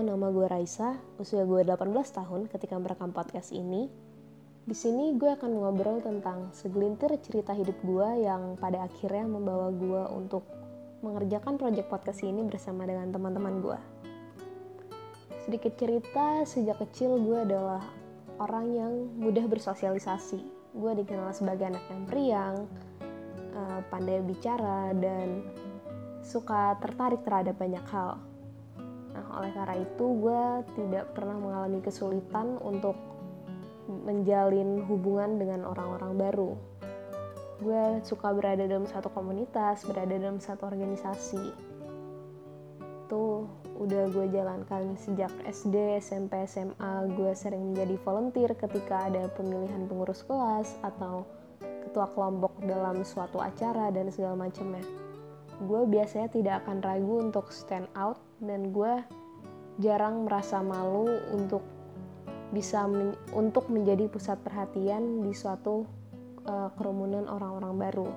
Nama gue Raisa, usia gue 18 tahun ketika merekam podcast ini. Di sini gue akan ngobrol tentang segelintir cerita hidup gue yang pada akhirnya membawa gue untuk mengerjakan proyek podcast ini bersama dengan teman-teman gue. Sedikit cerita, sejak kecil gue adalah orang yang mudah bersosialisasi. Gue dikenal sebagai anak yang periang, eh, pandai bicara, dan suka tertarik terhadap banyak hal oleh karena itu gue tidak pernah mengalami kesulitan untuk menjalin hubungan dengan orang-orang baru. Gue suka berada dalam satu komunitas, berada dalam satu organisasi. Itu udah gue jalankan sejak SD, SMP, SMA. Gue sering menjadi volunteer ketika ada pemilihan pengurus kelas atau ketua kelompok dalam suatu acara dan segala macamnya gue biasanya tidak akan ragu untuk stand out dan gue jarang merasa malu untuk bisa men untuk menjadi pusat perhatian di suatu uh, kerumunan orang-orang baru.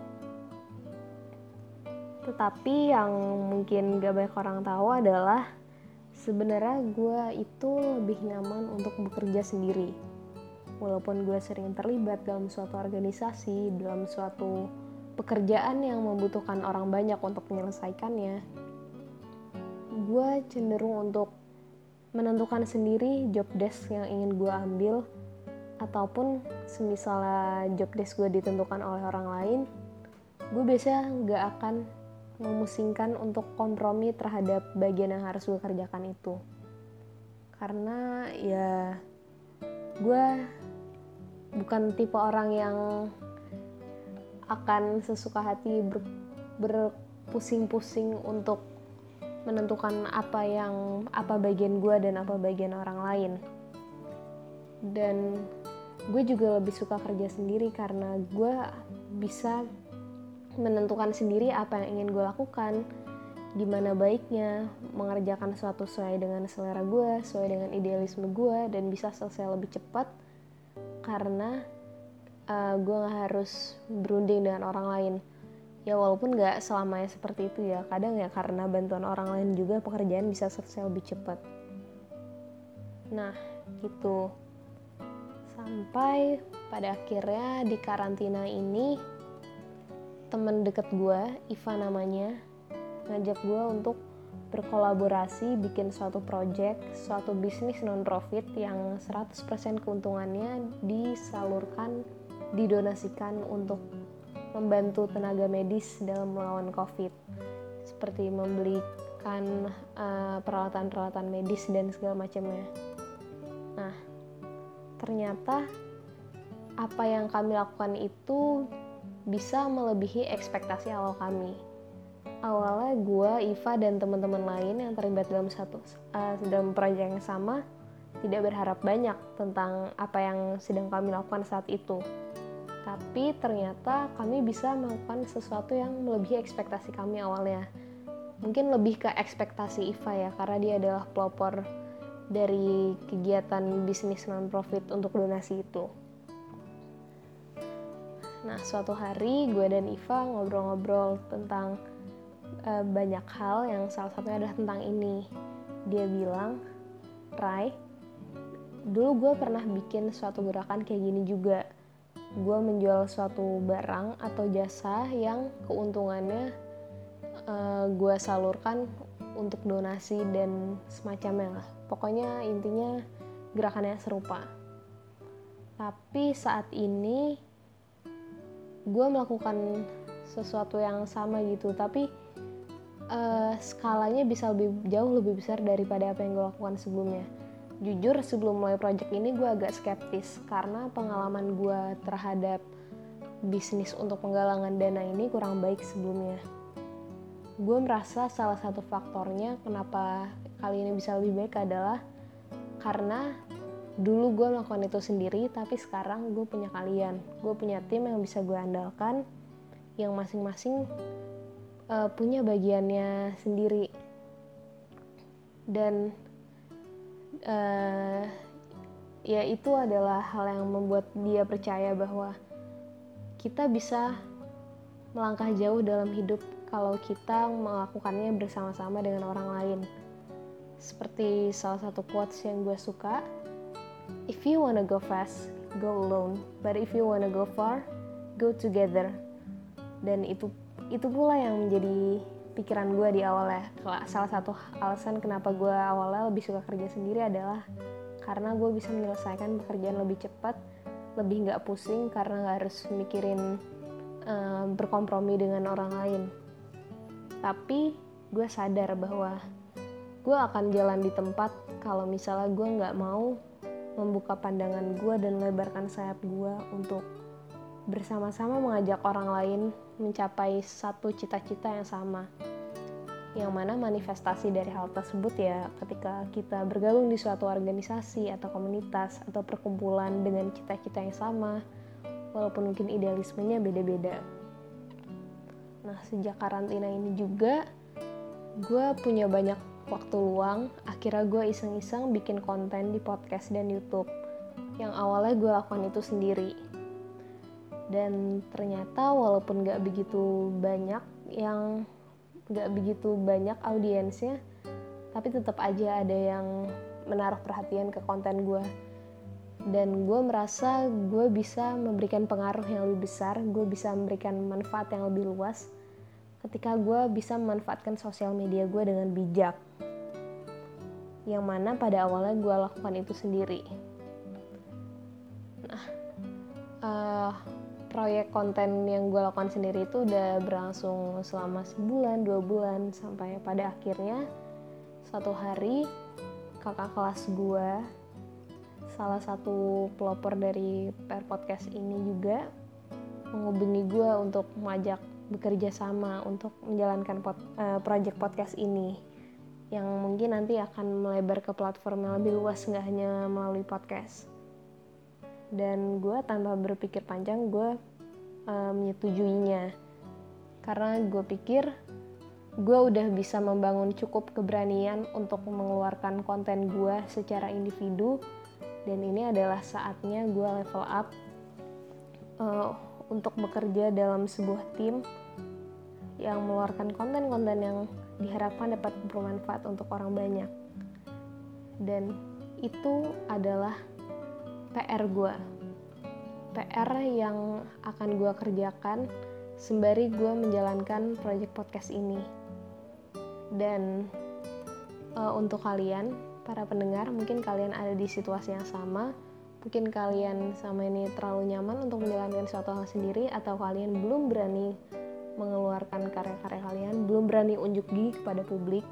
Tetapi yang mungkin gak banyak orang tahu adalah sebenarnya gue itu lebih nyaman untuk bekerja sendiri. Walaupun gue sering terlibat dalam suatu organisasi, dalam suatu pekerjaan yang membutuhkan orang banyak untuk menyelesaikannya, gue cenderung untuk menentukan sendiri job desk yang ingin gue ambil ataupun semisalnya job desk gue ditentukan oleh orang lain gue biasanya nggak akan memusingkan untuk kompromi terhadap bagian yang harus gue kerjakan itu. Karena ya gue bukan tipe orang yang akan sesuka hati ber, berpusing-pusing untuk menentukan apa yang apa bagian gue dan apa bagian orang lain. Dan gue juga lebih suka kerja sendiri karena gue bisa menentukan sendiri apa yang ingin gue lakukan gimana baiknya mengerjakan sesuatu sesuai dengan selera gue sesuai dengan idealisme gue dan bisa selesai lebih cepat karena uh, gue gak harus berunding dengan orang lain ya walaupun gak selamanya seperti itu ya kadang ya karena bantuan orang lain juga pekerjaan bisa selesai lebih cepat. Nah gitu. Sampai pada akhirnya di karantina ini temen deket gue Iva namanya ngajak gue untuk berkolaborasi bikin suatu project, suatu bisnis non profit yang 100% keuntungannya disalurkan didonasikan untuk membantu tenaga medis dalam melawan COVID, seperti membelikan peralatan peralatan-peralatan medis dan segala macamnya. Nah, ternyata apa yang kami lakukan itu bisa melebihi ekspektasi awal kami. Awalnya gue, Iva, dan teman-teman lain yang terlibat dalam satu uh, dalam proyek yang sama tidak berharap banyak tentang apa yang sedang kami lakukan saat itu tapi ternyata kami bisa melakukan sesuatu yang melebihi ekspektasi kami awalnya. Mungkin lebih ke ekspektasi Iva ya karena dia adalah pelopor dari kegiatan bisnis non profit untuk donasi itu. Nah suatu hari gue dan Iva ngobrol-ngobrol tentang uh, banyak hal yang salah satunya adalah tentang ini. Dia bilang Rai dulu gue pernah bikin suatu gerakan kayak gini juga gue menjual suatu barang atau jasa yang keuntungannya uh, gue salurkan untuk donasi dan semacamnya lah. Pokoknya intinya gerakannya serupa. Tapi saat ini gue melakukan sesuatu yang sama gitu. Tapi uh, skalanya bisa lebih jauh lebih besar daripada apa yang gue lakukan sebelumnya jujur sebelum mulai project ini gue agak skeptis karena pengalaman gue terhadap bisnis untuk penggalangan dana ini kurang baik sebelumnya. Gue merasa salah satu faktornya kenapa kali ini bisa lebih baik adalah karena dulu gue melakukan itu sendiri tapi sekarang gue punya kalian gue punya tim yang bisa gue andalkan yang masing-masing uh, punya bagiannya sendiri dan uh, ya itu adalah hal yang membuat dia percaya bahwa kita bisa melangkah jauh dalam hidup kalau kita melakukannya bersama-sama dengan orang lain. seperti salah satu quotes yang gue suka if you wanna go fast go alone but if you wanna go far go together dan itu itu pula yang menjadi pikiran gue di awal ya salah satu alasan kenapa gue awalnya lebih suka kerja sendiri adalah karena gue bisa menyelesaikan pekerjaan lebih cepat lebih nggak pusing karena nggak harus mikirin uh, berkompromi dengan orang lain. Tapi gue sadar bahwa gue akan jalan di tempat kalau misalnya gue nggak mau membuka pandangan gue dan lebarkan sayap gue untuk bersama-sama mengajak orang lain mencapai satu cita-cita yang sama. Yang mana manifestasi dari hal tersebut ya ketika kita bergabung di suatu organisasi atau komunitas atau perkumpulan dengan cita-cita yang sama walaupun mungkin idealismenya beda-beda. Nah sejak karantina ini juga gue punya banyak waktu luang. Akhirnya gue iseng-iseng bikin konten di podcast dan YouTube. Yang awalnya gue lakukan itu sendiri dan ternyata walaupun gak begitu banyak yang nggak begitu banyak audiensnya tapi tetap aja ada yang menaruh perhatian ke konten gue dan gue merasa gue bisa memberikan pengaruh yang lebih besar gue bisa memberikan manfaat yang lebih luas ketika gue bisa memanfaatkan sosial media gue dengan bijak. Yang mana pada awalnya gue lakukan itu sendiri. Nah uh, proyek konten yang gue lakukan sendiri itu udah berlangsung selama sebulan dua bulan sampai pada akhirnya satu hari kakak kelas gue salah satu pelopor dari per podcast ini juga menghubungi gue untuk mengajak bekerja sama untuk menjalankan pod, uh, project podcast ini yang mungkin nanti akan melebar ke platform yang lebih luas nggak hanya melalui podcast dan gue tanpa berpikir panjang gue uh, menyetujuinya. Karena gue pikir gue udah bisa membangun cukup keberanian untuk mengeluarkan konten gue secara individu. Dan ini adalah saatnya gue level up uh, untuk bekerja dalam sebuah tim yang mengeluarkan konten-konten yang diharapkan dapat bermanfaat untuk orang banyak. Dan itu adalah PR gue PR yang akan gue kerjakan sembari gue menjalankan proyek podcast ini. Dan uh, untuk kalian para pendengar mungkin kalian ada di situasi yang sama. Mungkin kalian sama ini terlalu nyaman untuk menjalankan suatu hal sendiri atau kalian belum berani mengeluarkan karya-karya kalian belum berani unjuk gigi kepada publik.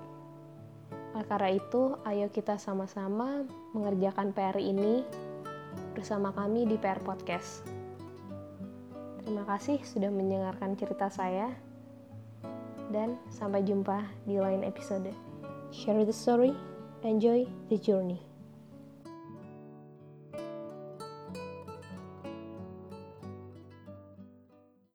Oleh karena itu ayo kita sama-sama mengerjakan PR ini bersama kami di PR Podcast. Terima kasih sudah mendengarkan cerita saya dan sampai jumpa di lain episode. Share the story, enjoy the journey.